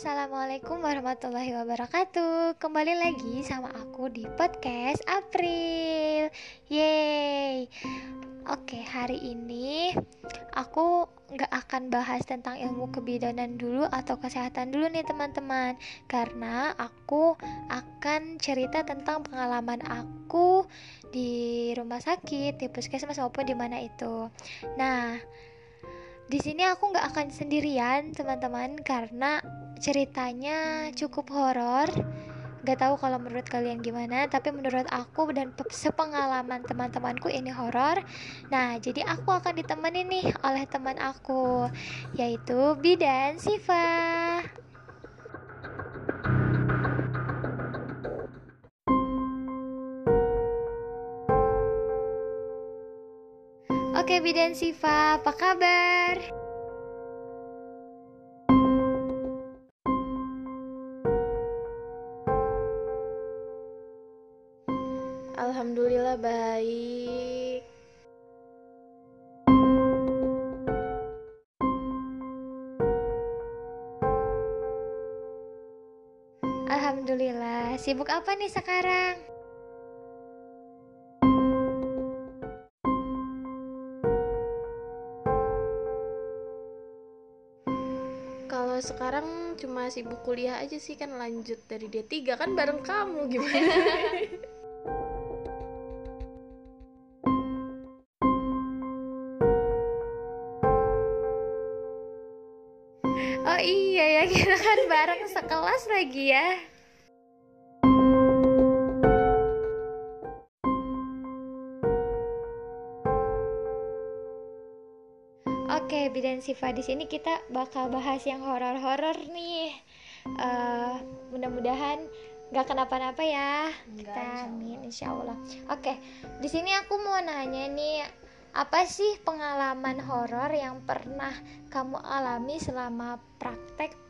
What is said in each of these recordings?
Assalamualaikum warahmatullahi wabarakatuh. Kembali lagi sama aku di podcast April. Yeay. Oke hari ini aku nggak akan bahas tentang ilmu kebidanan dulu atau kesehatan dulu nih teman-teman. Karena aku akan cerita tentang pengalaman aku di rumah sakit, di puskesmas maupun di mana itu. Nah di sini aku nggak akan sendirian teman-teman karena ceritanya cukup horor Gak tahu kalau menurut kalian gimana, tapi menurut aku dan sepengalaman teman-temanku ini horor. Nah, jadi aku akan ditemani nih oleh teman aku, yaitu Bidan Siva. Oke Bidan Siva, apa kabar? Sibuk apa nih sekarang? Kalau sekarang cuma sibuk kuliah aja sih kan lanjut dari dia tiga kan bareng kamu gimana? Oh iya ya, kita kan bareng sekelas lagi ya. Siva di sini kita bakal bahas yang horor-horor nih. Eh, mudah-mudahan nggak kenapa-napa ya. Kita amin, insya Allah. Oke, di sini aku mau nanya nih, apa sih pengalaman horor yang pernah kamu alami selama praktek?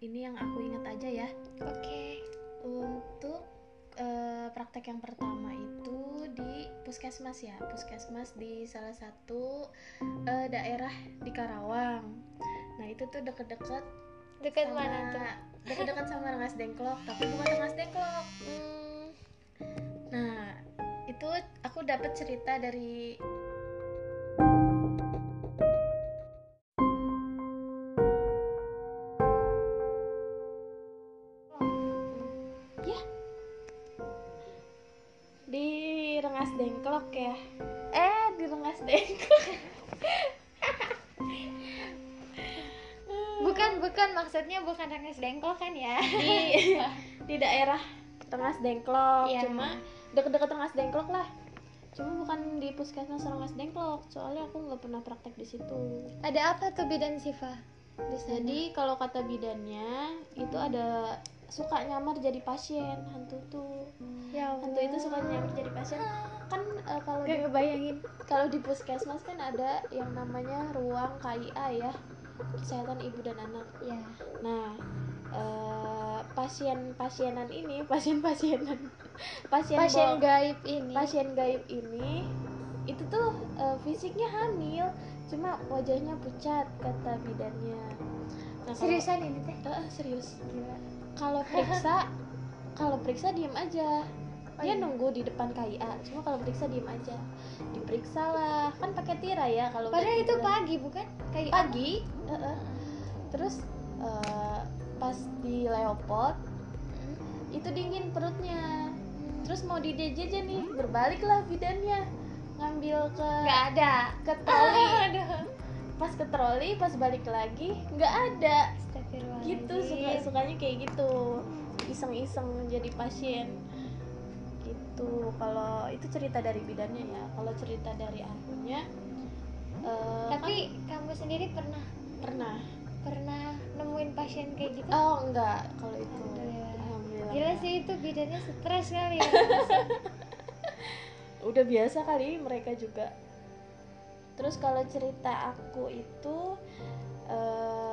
Ini yang aku ingat aja ya. Oke. Untuk eh, praktek yang pertama itu di puskesmas ya, puskesmas di salah satu eh, daerah di Karawang. Nah itu tuh deket-deket Dekat sama mana tuh? deket-deket sama Rengas Dengklok, tapi bukan Rengas Dengklok. Hmm, Nah itu aku dapat cerita dari Rengas Dengkol kan ya? di di daerah Rengas Dengklok Iya. cuma deket-deket Rengas Dengklok lah cuma bukan di puskesmas Rengas Dengklok soalnya aku nggak pernah praktek di situ Ada apa tuh bidan Siva? Di jadi kalau kata bidannya itu ada suka nyamar jadi pasien hantu tuh ya hantu itu suka nyamar jadi pasien kan eh, kalau di, Gak ngebayangin. kalau di puskesmas kan ada yang namanya ruang KIA ya kesehatan ibu dan anak Ya. Nah, eh, pasien-pasienan ini, pasien-pasienan, pasien Pasien gaib ini. pasien gaib ini, itu tuh eh, fisiknya hamil, cuma wajahnya pucat kata bidannya. Nah, Seriusan ini teh? Eh, serius. Gila. Kalau periksa, kalau periksa diem aja. Oh, Dia iya. nunggu di depan KIA, cuma kalau periksa diem aja. Diperiksa lah, kan pakai tirai ya kalau Padahal itu bilang. pagi bukan? Kayak pagi. Eh, eh. terus eh, pas di Leopold itu dingin perutnya. Terus mau di DJ nih berbaliklah bidannya. Ngambil ke Gak ada. ke troli. Pas ke troli pas balik lagi nggak ada. Gitu suka sukanya kayak gitu. Iseng-iseng jadi pasien gitu kalau itu cerita dari bidannya ya kalau cerita dari akunya eh, Tapi kamu sendiri pernah kan pernah pernah nemuin pasien kayak gitu? Oh enggak, kalau itu. Alhamdulillah. Alhamdulillah. Gila sih itu bidannya stres kali ya. Udah biasa kali mereka juga. Terus kalau cerita aku itu eh,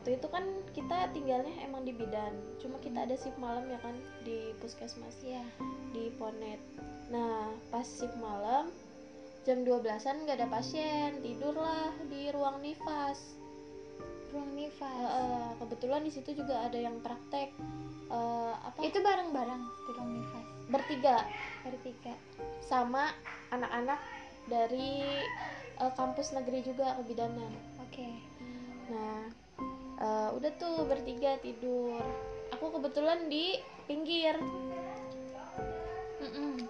waktu itu kan kita tinggalnya emang di bidan cuma kita ada shift malam ya kan di puskesmas Iya. di Ponet nah pas shift malam jam 12an nggak ada pasien tidurlah di ruang nifas Ruang nifas. Eh, kebetulan di situ juga ada yang praktek eh, apa Itu bareng-bareng di ruang nifas. bertiga Bertiga. sama anak-anak dari eh, kampus negeri juga kebidanan Oke. Nah, eh, udah tuh bertiga tidur. Aku kebetulan di pinggir. Mm-mm.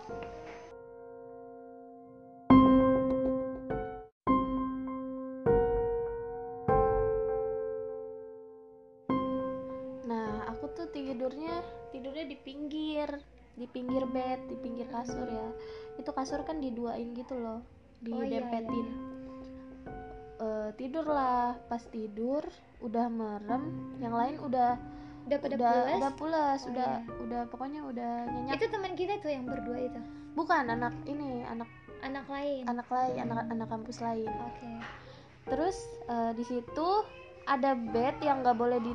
Nah, aku tuh tidurnya tidurnya di pinggir, di pinggir bed, di pinggir kasur ya. Itu kasur kan diduain gitu loh, Oh, iya, didempetin. Tidurlah, pas tidur udah merem, yang lain udah Udah pada udah pulas? udah pulas, Oh, udah iya. udah pokoknya udah nyenyak. Itu teman kita tuh yang berdua itu. Bukan anak ini, anak Anak lain. anak lain, anak anak kampus lain. Oke. Terus eh, di situ ada bed yang nggak boleh di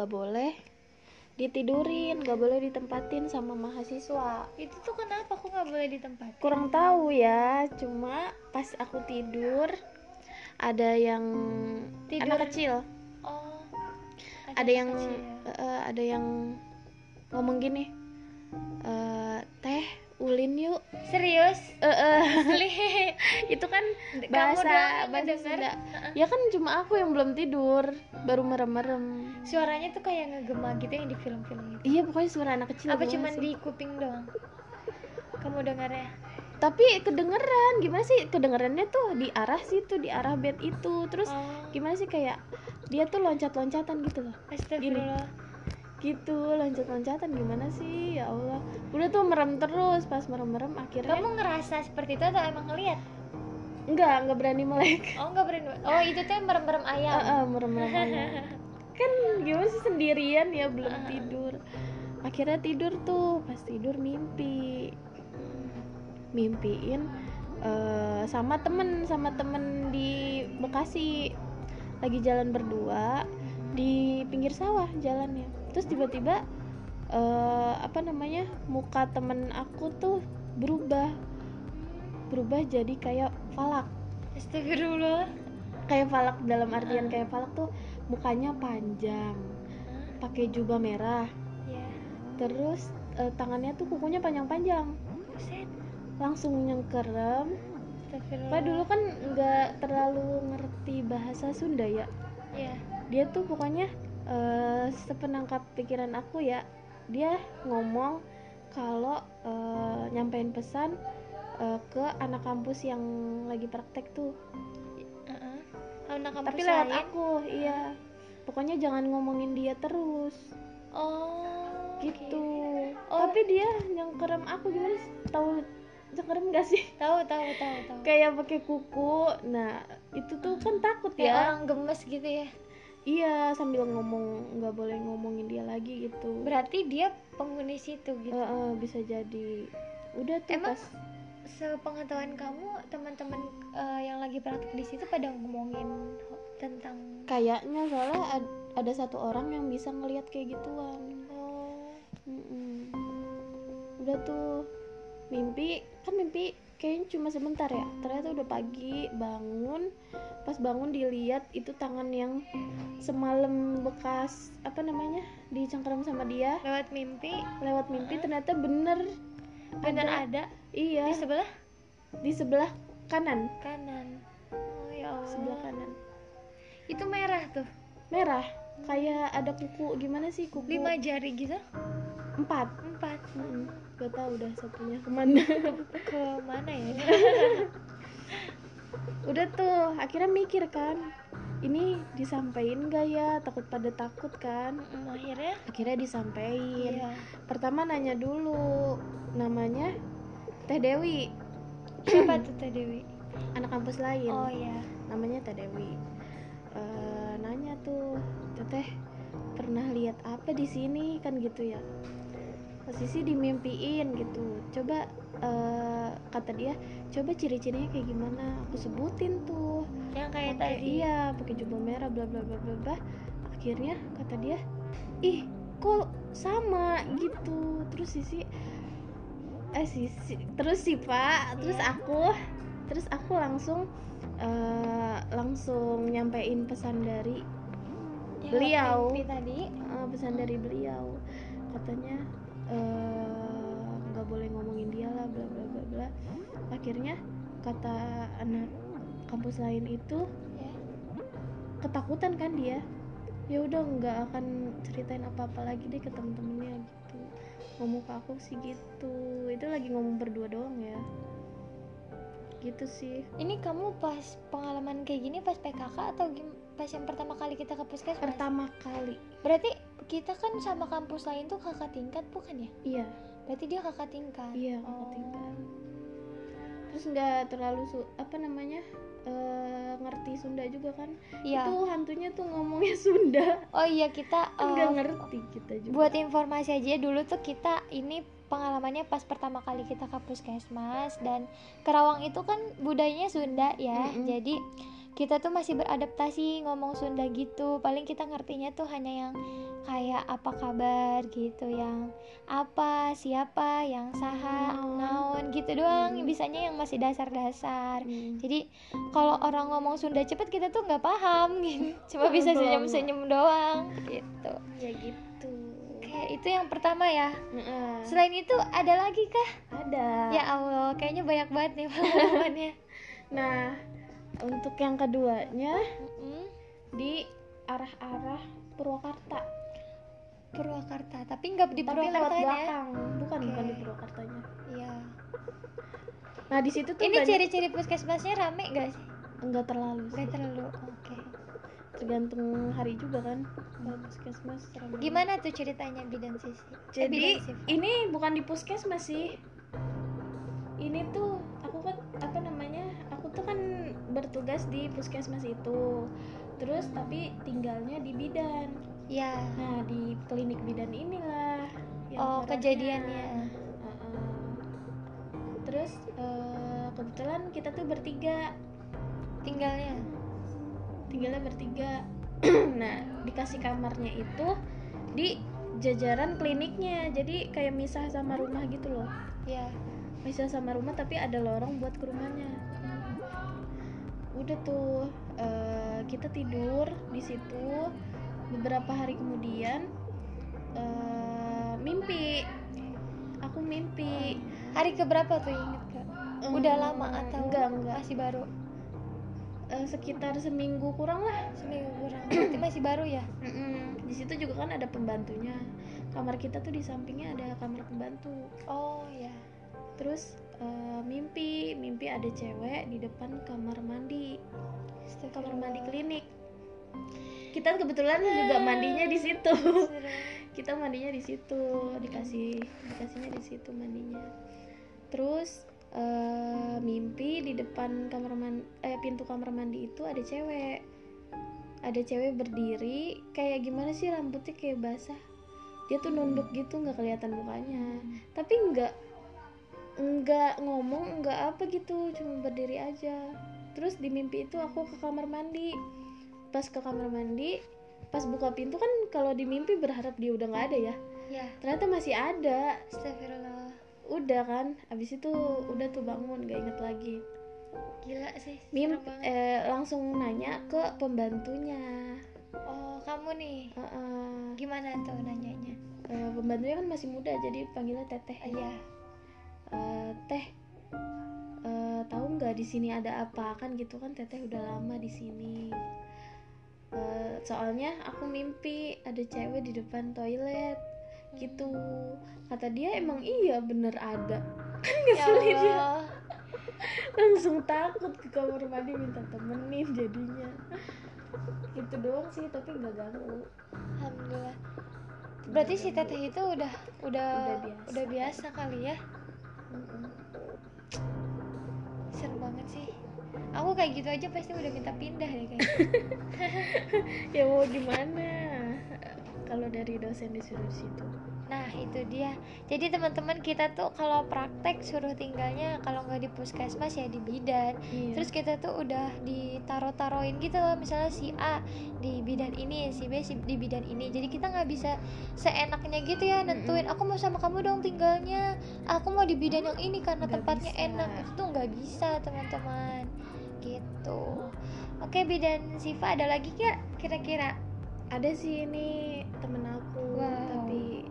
nggak boleh ditidurin, nggak boleh ditempatin sama mahasiswa. Itu tuh kenapa aku nggak boleh di tempat? kurang tahu ya cuma pas aku tidur ada yang Tidur. anak kecil Oh. ada yang kecil. eh, ada yang ngomong gini ulin yuk Serius? Eh, eh, Asli. itu kan Kamu bahasa yang bahasa? Sunda ya kan cuma aku yang belum tidur baru merem-merem Suaranya tuh kayak ngegema gitu yang di film-film gitu. iya pokoknya suara anak kecil Apa sih. di kuping doang? Kamu dengarnya? tapi kedengeran gimana sih kedengerannya tuh di arah situ di arah bed itu terus Oh. gimana sih kayak dia tuh loncat-loncatan gitu loh Astagfirullah. Gitu loncat-loncatan gimana sih ya Allah udah tuh merem terus pas merem-merem akhirnya Kamu ngerasa seperti itu atau emang ngeliat? enggak enggak berani melek Oh nggak berani. Oh itu tuh yang merem-merem ayam. Eh, eh, merem-merem aja. kan gimana sih sendirian ya belum Ah. tidur akhirnya tidur tuh pas tidur mimpi mimpiin eh, sama temen sama temen di Bekasi lagi jalan berdua di pinggir sawah jalannya terus tiba-tiba eh, apa namanya muka temen aku tuh berubah. Berubah jadi kayak falak. Astagfirullah. kayak falak dalam artian kayak falak tuh mukanya panjang pakai jubah merah. Ya. terus eh, tangannya tuh kukunya panjang-panjang. Langsung nyengkerem. Pak dulu kan nggak terlalu ngerti bahasa Sunda ya. Ya. dia tuh pokoknya eh, sepenangkap pikiran aku ya dia ngomong kalau eh, nyampein pesan eh, ke anak kampus yang lagi praktek tuh Heeh. Anak kampus tapi lewat lain? aku iya pokoknya jangan ngomongin dia terus Oh. gitu Oh. tapi dia nyengkerem aku gimana tahu nyengkerem gak sih Tahu tahu tahu tahu. kayak pakai kuku nah itu tuh kan takut Kayak ya orang gemes gitu ya. Iya sambil ngomong nggak boleh ngomongin dia lagi gitu. Berarti dia penghuni situ gitu. Eh, eh, bisa jadi. Udah tuh Emang pas. sepengetahuan kamu teman-teman eh, yang lagi praktek di situ pada ngomongin tentang kayaknya soalnya ad- ada satu orang yang bisa ngelihat kayak gituan. Oh. Mm-mm. udah tuh mimpi kan mimpi kayaknya cuma sebentar ya. Ternyata udah pagi bangun. Pas bangun dilihat itu tangan yang semalam bekas apa namanya dicengkeram sama dia. Lewat mimpi. Lewat mimpi ternyata bener. Bener ada. ada? Iya. Di sebelah? Di sebelah kanan. Kanan. Oh ya Allah. Sebelah kanan. Itu merah tuh. Merah. Kayak ada kuku gimana sih kuku? Lima jari gitu? Empat. Empat. Mm-mm. Gak tau udah satunya ke mana? Ke mana ya? Udah tuh akhirnya mikir kan ini disampaikan gak ya? Takut pada takut kan? Mm, akhirnya? Akhirnya disampaikan. Iya. Pertama nanya dulu namanya Teh Dewi. Siapa tuh Teh Dewi? Anak kampus lain. Oh ya namanya Teh Dewi. Eh, nanya tuh teteh lihat apa di sini? Kan gitu ya posisi dimimpiin gitu. Coba eh, kata dia coba ciri-cirinya kayak gimana? Aku sebutin tuh. Yang kayak pakai tadi. iya pakai jubah merah bla bla bla bla bla. Akhirnya kata dia ih kok sama? Gitu. Terus sisi eh sisi terus sih pak. Terus Iya. aku terus aku langsung eh, langsung nyampein pesan dari yang beliau. tadi. Eh, pesan dari beliau. Katanya eh, nggak boleh ngomongin dia lah bla bla bla bla. Akhirnya kata anak kampus lain itu ketakutan kan dia. Ya udah nggak akan ceritain apa-apa lagi deh ke temen-temennya gitu. Ngomong ke aku sih gitu. Itu lagi ngomong berdua doang ya. Gitu sih. Ini kamu pas pengalaman kayak gini pas PKK atau pas yang pertama kali kita ke puskesmas? Pertama kali. Berarti kita kan sama kampus lain tuh kakak tingkat bukan ya? Iya. Berarti dia kakak tingkat? Iya kakak Oh. tingkat. Terus nggak terlalu su- apa namanya eh, ngerti Sunda juga kan? Iya. Itu hantunya tuh ngomongnya Sunda. Oh iya kita kan nggak eh, ngerti kita juga. buat informasi aja dulu tuh kita ini pengalamannya pas pertama kali kita ke puskesmas dan Kerawang itu kan budayanya Sunda ya. Mm-mm. jadi kita tuh masih beradaptasi ngomong Sunda gitu paling kita ngertinya tuh hanya yang kayak apa kabar gitu yang apa siapa yang saha naon gitu doang Hmm. bisanya yang masih dasar-dasar Hmm. jadi kalau orang ngomong Sunda cepet kita tuh nggak paham gitu cuma bisa senyum-senyum doang gitu ya gitu itu yang pertama ya. Heeh. Selain itu ada lagi kah? ada Ya Allah, kayaknya banyak banget nih pengalamannya. Nah, untuk yang keduanya Mm, di arah-arah Purwakarta. Purwakarta, tapi nggak di Tapi lewat Purwakarta ya? belakang, bukan Oke. bukan di Purwakartanya. Iya. Nah, di situ tuh Ini banyak ciri-ciri puskesmasnya rame nggak sih? enggak terlalu. Nggak terlalu. Oke. Tergantung hari juga kan. Kalau puskesmas ramai. Gimana tuh ceritanya bidan sisi? Eh, Jadi bidan Siva. ini bukan di puskesmas sih. Ini tuh aku kan apa namanya? Aku tuh kan bertugas di puskesmas itu. Terus tapi tinggalnya di bidan. ya. Nah di klinik bidan inilah yang Oh, horornya. kejadiannya. Heeh. Terus eh, kebetulan kita tuh bertiga, Tinggalnya. tinggalnya bertiga. nah dikasih kamarnya itu di jajaran kliniknya, jadi kayak misah sama rumah gitu loh. Ya. Misah sama rumah tapi ada lorong buat ke rumahnya. Udah tuh eh, kita tidur di situ beberapa hari kemudian eh, mimpi aku mimpi Hari keberapa tuh inget kak? Udah Eh, lama atau enggak enggak masih baru? Eh, sekitar seminggu kurang lah Seminggu kurang. Berarti masih baru ya? di situ juga kan ada pembantunya kamar kita tuh di sampingnya ada kamar pembantu Oh ya. terus eh, mimpi mimpi ada cewek di depan kamar mandi. Kamar mandi klinik. Kita kebetulan juga mandinya di situ. Kita mandinya di situ dikasih dikasihnya di situ mandinya. Terus eh, mimpi di depan kamar mandi eh pintu kamar mandi itu ada cewek. Ada cewek berdiri kayak gimana sih rambutnya kayak basah? Dia tuh nunduk gitu nggak kelihatan mukanya. Tapi nggak nggak ngomong nggak apa gitu cuma berdiri aja terus di mimpi itu aku ke kamar mandi pas ke kamar mandi pas buka pintu kan kalau di mimpi berharap dia udah nggak ada ya Ya. ternyata masih ada Astagfirullah. udah kan abis itu udah tuh bangun gak inget lagi Gila sih. Mim serem banget. eh, langsung nanya ke pembantunya Oh, kamu nih. Heeh. Gimana tuh nanyanya? Eh, pembantunya kan masih muda jadi panggilnya teteh Iya. Eh, teh eh, tahu nggak di sini ada apa? Kan gitu kan teteh udah lama di sini. Eh, soalnya aku mimpi ada cewek di depan toilet. Gitu. Kata dia emang iya bener ada. Kan Ya ngeselin dia. Langsung takut ke kamar mandi minta temenin jadinya. Itu doang sih tapi nggak ganggu. Alhamdulillah. Berarti si teteh itu udah udah Udah biasa. udah biasa kali ya. Serem banget sih. Aku kayak gitu aja pasti udah minta pindah deh kayaknya. ya mau gimana kalau dari dosen disuruh di situ Nah itu dia. Jadi teman-teman kita tuh kalau praktek suruh tinggalnya kalau nggak di puskesmas ya di bidan. iya. Terus kita tuh udah ditaro-taroin gitu loh. Misalnya si A di bidan ini, si B si- di bidan ini. Jadi kita nggak bisa seenaknya gitu ya nentuin. Aku mau sama kamu dong tinggalnya. Aku mau di bidan yang ini karena Nggak tempatnya bisa. enak. Itu tuh nggak bisa teman-teman. Gitu. Oke bidan Siva ada lagi gak kira-kira? ada sih ini temen aku Wow.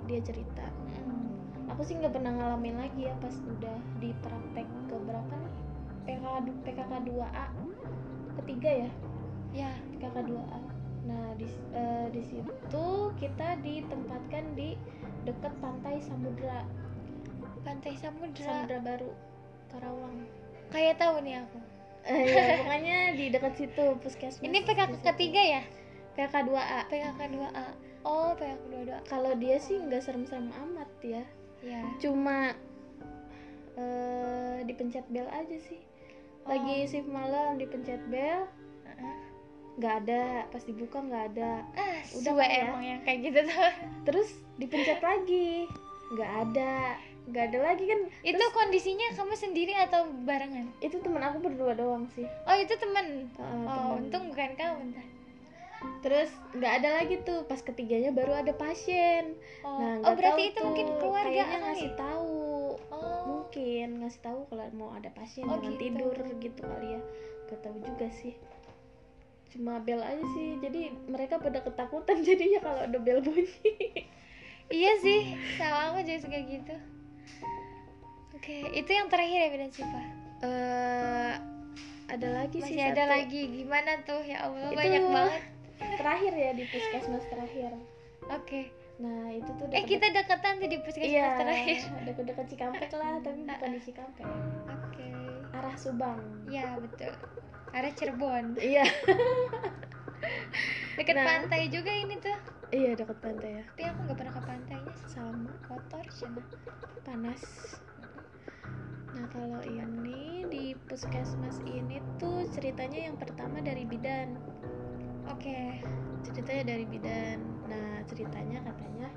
Dia cerita Mm. aku sih nggak pernah ngalamin lagi ya pas udah di praktek ke berapa nih PKK PKK 2A ketiga ya Ya. PKK 2A nah di eh, di situ kita ditempatkan di dekat pantai Samudra Pantai Samudra. Samudra Baru Karawang Kayak tahu nih aku. Eh, ya, pokoknya di dekat situ puskesmas Ini PKK ketiga ya? PKK 2A PKK 2A. Oh, PKK 22. kalau dia sih nggak serem-serem amat ya Ya. cuma eh dipencet bel aja sih lagi shift malam dipencet bel nggak ada pas dibuka nggak ada Ah, Udah kan ya? emang yang kayak gitu tuh. terus dipencet lagi nggak ada nggak ada lagi kan itu kondisinya kamu sendiri atau barengan? itu temen aku berdua doang sih Oh, itu temen. Eh, Oh, temen. untung bukan kamu ntar. Terus nggak ada lagi tuh pas ketiganya baru ada pasien Oh, nah oh berarti itu tuh, mungkin keluarga kayaknya ngasih tahu Oh, mungkin ngasih tahu kalau mau ada pasien Oh, jangan gitu. tidur gitu kali ya gak tahu juga sih cuma bel aja sih jadi mereka pada ketakutan jadinya kalau ada bel bunyi iya sih. Sama aku juga suka gitu. Oke, itu yang terakhir ya Bidan eh ada lagi sih Masih ada satu. lagi. Gimana tuh? Ya Allah, Itu- banyak banget. Terakhir ya di puskesmas terakhir Oke. nah itu tuh Eh, kita deketan tuh di puskesmas iya terakhir. deket-deket Cikampek lah tapi bukan di Cikampek Oke. arah Subang Ya, betul. Arah Cirebon. iya Deket Nah. pantai juga ini tuh. iya deket pantai ya Tapi aku nggak pernah ke pantainya sama Kotor sana. panas nah kalau ini di puskesmas ini tuh ceritanya yang pertama dari bidan Oke. ceritanya dari bidan nah ceritanya katanya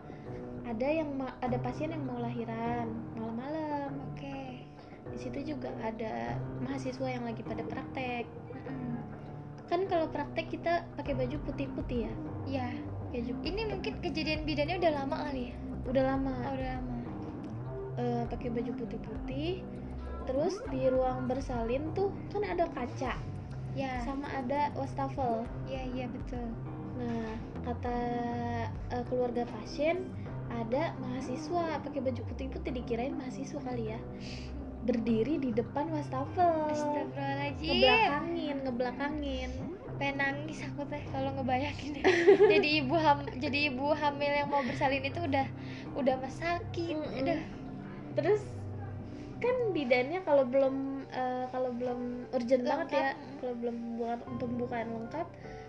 ada yang ada pasien yang mau lahiran malam-malam Oke. di situ juga ada mahasiswa yang lagi pada praktek Mm-mm. kan kalau praktek kita pakai baju putih-putih ya Ya, baju ini mungkin kejadian bidannya udah lama kali ya? udah lama Oh, udah lama. eh, pakai baju putih-putih terus di ruang bersalin tuh kan ada kaca Ya, sama ada wastafel iya iya betul. nah kata eh, keluarga pasien ada mahasiswa pakai baju putih-putih dikirain mahasiswa kali ya berdiri di depan wastafel Astagfirullahaladzim. ngebelakangin ngebelakangin Pengen nangis aku teh kalau ngebayangin jadi ibu ham jadi ibu hamil yang mau bersalin itu udah udah mas sakit. Mm-mm. Udah. terus kan bidannya kalau belum eh, kalau belum urgent banget ya Lengkap. kalau belum buat pembukaan lengkap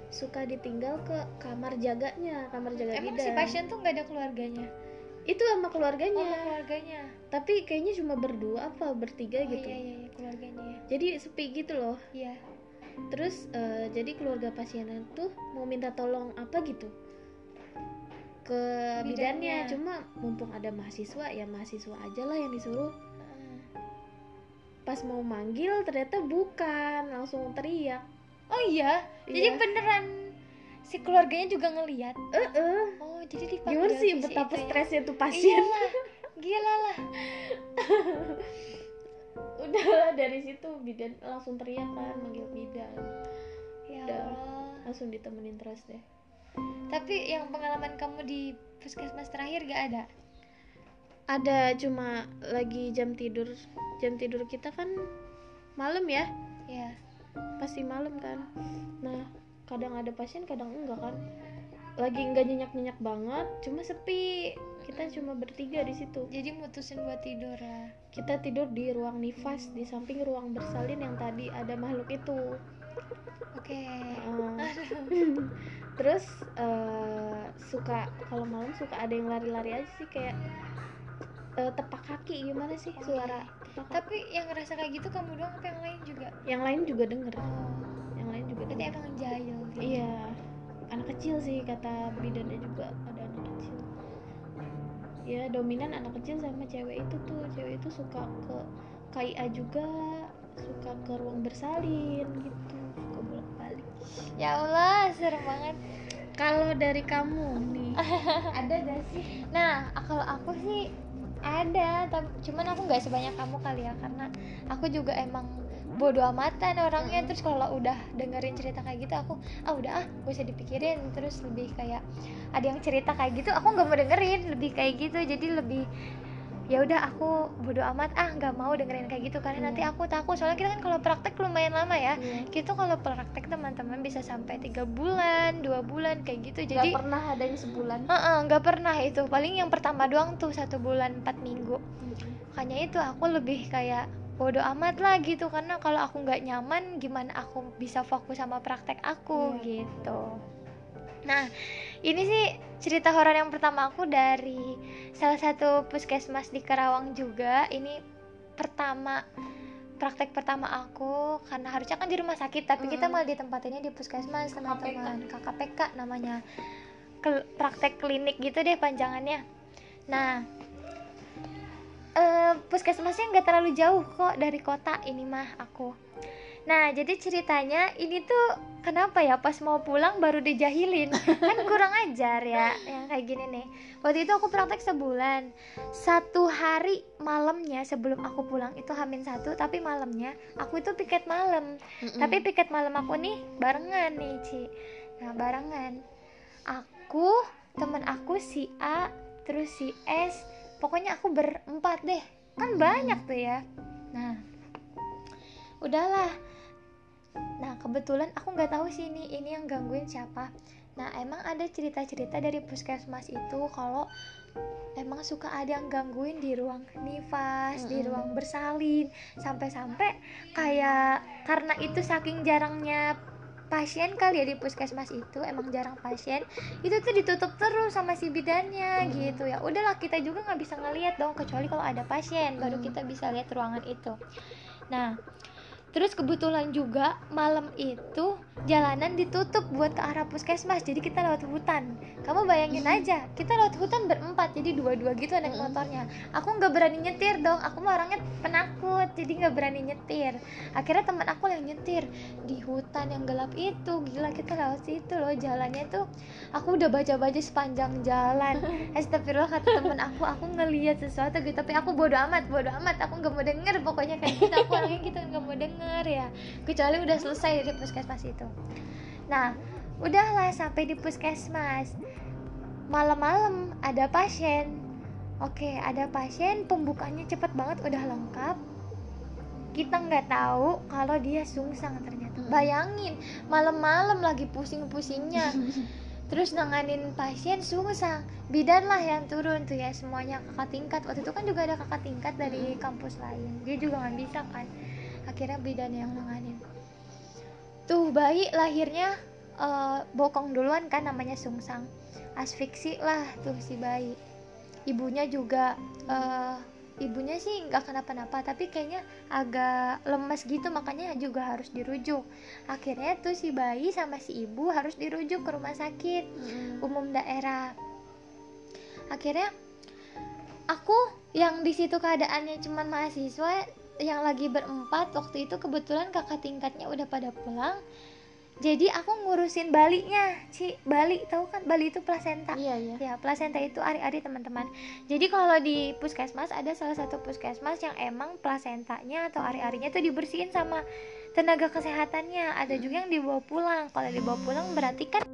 suka ditinggal ke kamar jaganya kamar jaga Emang bidan si pasien tuh nggak ada keluarganya? itu sama Oh, keluarganya sama keluarganya. tapi kayaknya cuma berdua apa bertiga Oh, gitu iya iya iya, keluarganya ya. jadi sepi gitu loh Iya. terus eh, jadi keluarga pasiennya tuh mau minta tolong apa gitu ke bidannya Bidannya. cuma mumpung ada mahasiswa ya mahasiswa aja lah yang disuruh. Pas mau manggil ternyata bukan langsung teriak Oh iya, jadi Iya. beneran si keluarganya juga ngelihat. eh eh Oh, jadi dipanggil gimana sih si betapa ya? stresnya tuh pasien Iyalah, gila lah. udah dari situ bidan langsung teriak kan manggil bidan Ya Udah. Allah. langsung ditemenin terus deh Tapi yang pengalaman kamu di puskesmas terakhir gak ada? Ada cuma lagi jam tidur jam tidur kita kan malam ya Ya. pasti malam kan nah kadang ada pasien kadang enggak kan lagi enggak nyenyak nyenyak banget cuma sepi kita cuma bertiga di situ Jadi mutusin buat tidur lah. kita tidur di ruang nifas di samping ruang bersalin yang tadi ada makhluk itu Oke. Heeh. Aduh. terus eh, suka kalau malam suka ada yang lari-lari aja sih kayak eh, tepak kaki gimana sih Oh, suara tepak kaki. Tapi yang ngerasa kayak gitu kamu doang apa yang lain juga? yang lain juga denger. Oh. yang lain juga Berarti denger. emang jahil gitu. iya. Anak kecil sih kata bidannya juga ada anak kecil. Ya dominan anak kecil sama cewek itu tuh. Cewek itu suka ke KIA juga suka ke ruang bersalin gitu suka bolak balik ya Allah serem banget. Kalau dari kamu nih ada gak sih? Nah kalau aku sih ada tapi cuman aku nggak sebanyak kamu kali ya karena aku juga emang bodo amatan orangnya. Terus kalau udah dengerin cerita kayak gitu aku ah udah ah gak usah dipikirin. Terus lebih kayak ada yang cerita kayak gitu aku nggak mau dengerin. Lebih kayak gitu jadi lebih ya udah aku bodo amat ah nggak mau dengerin kayak gitu. Karena Iya. nanti aku takut soalnya kita kan kalau praktek lumayan lama ya. Iya. gitu kalau praktek teman-teman bisa sampai tiga bulan dua bulan kayak gitu. Gak jadi pernah ada yang sebulan? Heeh, nggak pernah itu. Paling yang pertama doang tuh satu bulan empat minggu. Makanya itu aku lebih kayak bodo amat lah gitu. Karena kalau aku nggak nyaman gimana aku bisa fokus sama praktek aku? Iya. gitu nah ini sih cerita horor yang pertama aku dari salah satu puskesmas di Karawang juga. Ini pertama praktek pertama aku karena harusnya kan di rumah sakit tapi kita Mm-mm. malah ditempatinnya di puskesmas teman-teman. KKPK namanya. Kel- praktek klinik gitu deh panjangannya. Nah eh, puskesmasnya nggak terlalu jauh kok dari kota ini mah aku. Nah jadi ceritanya ini tuh kenapa ya? Pas mau pulang baru dijahilin. Kan kurang ajar ya yang kayak gini nih. Waktu itu aku praktek sebulan. Satu hari malamnya sebelum aku pulang itu hamin satu tapi malamnya aku itu piket malam. Tapi piket malam aku nih barengan nih Ci. Nah barengan. Aku temen aku si A terus si S pokoknya aku berempat deh. Kan banyak tuh ya. Nah udahlah nah kebetulan aku nggak tahu sih ini ini yang gangguin siapa nah emang ada cerita-cerita dari puskesmas itu kalau emang suka ada yang gangguin di ruang nifas di ruang bersalin sampai-sampai kayak karena itu saking jarangnya pasien kali ya di puskesmas itu emang jarang pasien itu tuh ditutup terus sama si bidannya Hmm. gitu ya udahlah kita juga nggak bisa ngelihat dong kecuali kalau ada pasien baru Hmm. kita bisa lihat ruangan itu nah terus kebetulan juga malam itu jalanan ditutup buat ke arah puskesmas jadi kita lewat hutan. Kamu bayangin aja kita lewat hutan berempat jadi dua-dua gitu naik motornya. Aku nggak berani nyetir dong aku mah orangnya penakut jadi nggak berani nyetir. Akhirnya teman aku yang nyetir di hutan yang gelap itu gila kita lewat situ loh jalannya tuh. Aku udah baca-baca sepanjang jalan. Astagfirullah kata temen aku aku ngeliat sesuatu gitu tapi aku bodo amat bodo amat aku nggak mau denger pokoknya kayak gitu. Aku orangnya gitu nggak mau denger ya. Kecuali udah selesai dari puskesmas itu. Nah udahlah sampai di puskesmas. Malam-malam ada pasien. Oke ada pasien pembukanya cepet banget udah lengkap. Kita nggak tahu kalau dia sungsang ternyata. Mm. bayangin malam-malam lagi pusing-pusingnya. Terus nanganin pasien sungsang. Bidan lah yang turun tuh ya semuanya kakak tingkat. Waktu itu kan juga ada kakak tingkat dari kampus lain. Dia juga nggak bisa kan akhirnya bidan yang nanganin. Tuh bayi lahirnya eh, bokong duluan kan namanya sungsang. Asfiksi lah tuh si bayi. Ibunya juga eh, ibunya sih nggak kenapa-napa tapi kayaknya agak lemes gitu makanya juga harus dirujuk. Akhirnya tuh si bayi sama si ibu harus dirujuk ke rumah sakit umum daerah. Akhirnya aku yang di situ keadaannya cuman mahasiswa yang lagi berempat waktu itu kebetulan kakak tingkatnya udah pada pulang. Jadi aku ngurusin balinya Ci. Bali tahu kan? Bali itu plasenta. Iya iya. Ya plasenta itu ari-ari teman-teman. Jadi kalau di puskesmas ada salah satu puskesmas yang emang plasentanya atau ari-arinya tuh dibersihin sama tenaga kesehatannya. Ada juga yang dibawa pulang. Kalau dibawa pulang berarti kan